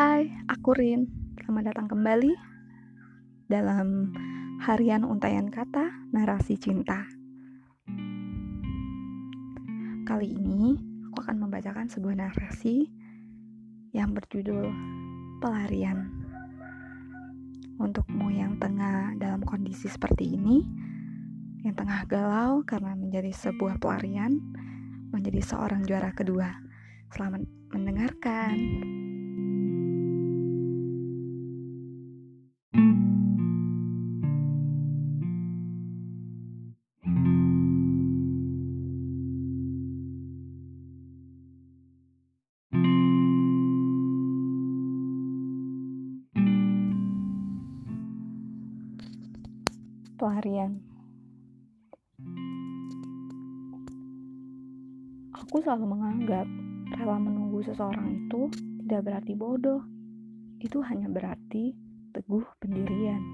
Hai, aku Rin. Selamat datang kembali dalam harian untayan kata narasi cinta. Kali ini aku akan membacakan sebuah narasi yang berjudul Pelarian. Untukmu yang tengah dalam kondisi seperti ini, yang tengah galau karena menjadi sebuah pelarian, menjadi seorang juara kedua. Selamat mendengarkan. Pelarian Aku selalu menganggap rela menunggu seseorang itu tidak berarti bodoh. Itu hanya berarti teguh pendirian.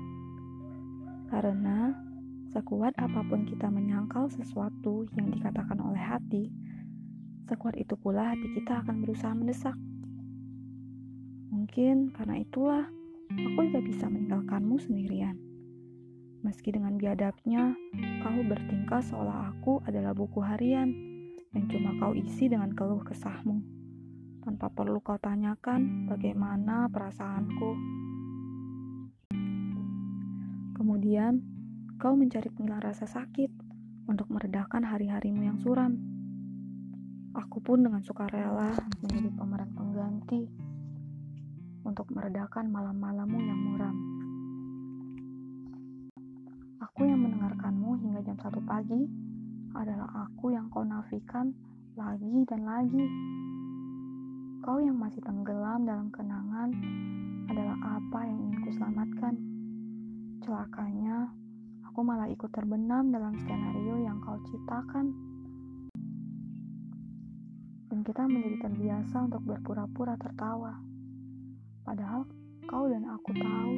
Karena sekuat apa pun kita menyangkal sesuatu yang dikatakan oleh hati, sekuat itu pula hati kita akan berusaha mendesak. Mungkin karena itulah aku tidak bisa meninggalkanmu sendirian. Meski dengan biadabnya, kau bertingkah seolah aku adalah buku harian yang cuma kau isi dengan keluh kesahmu. Tanpa perlu kau tanyakan bagaimana perasaanku. Kemudian, kau mencari pengilang rasa sakit untuk meredakan hari-harimu yang suram. Aku pun dengan sukarela menjadi pemeran pengganti untuk meredakan malam-malammu yang muram. Aku yang mendengarkanmu hingga jam satu pagi adalah aku yang kau nafikan lagi dan lagi. Kau yang masih tenggelam dalam kenangan adalah apa yang ingin kuselamatkan. Celakanya, aku malah ikut terbenam dalam skenario yang kau ciptakan. Dan kita menjadi terbiasa untuk berpura-pura tertawa. Padahal kau dan aku tahu,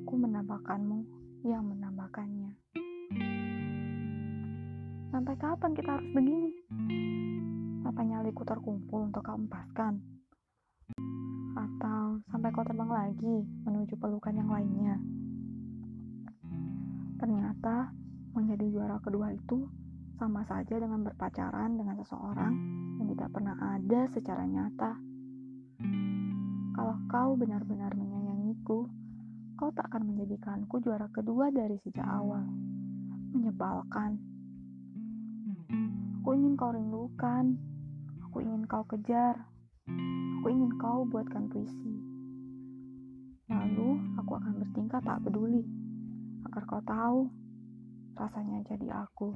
aku menambahkanmu yang menambahkannya. Sampai kapan kita harus begini? Sampai nyaliku terkumpul untuk kau empaskan? Atau sampai kau terbang lagi menuju pelukan yang lainnya? Ternyata menjadi juara kedua itu sama saja dengan berpacaran dengan seseorang yang tidak pernah ada secara nyata. Kalau kau benar-benar menyayangiku, kau tak akan menjadikanku juara kedua dari sejak awal. Menyebalkan. Aku ingin kau rindukan. Aku ingin kau kejar. Aku ingin kau buatkan puisi. Lalu aku akan bertingkah tak peduli. Agar kau tahu rasanya jadi aku.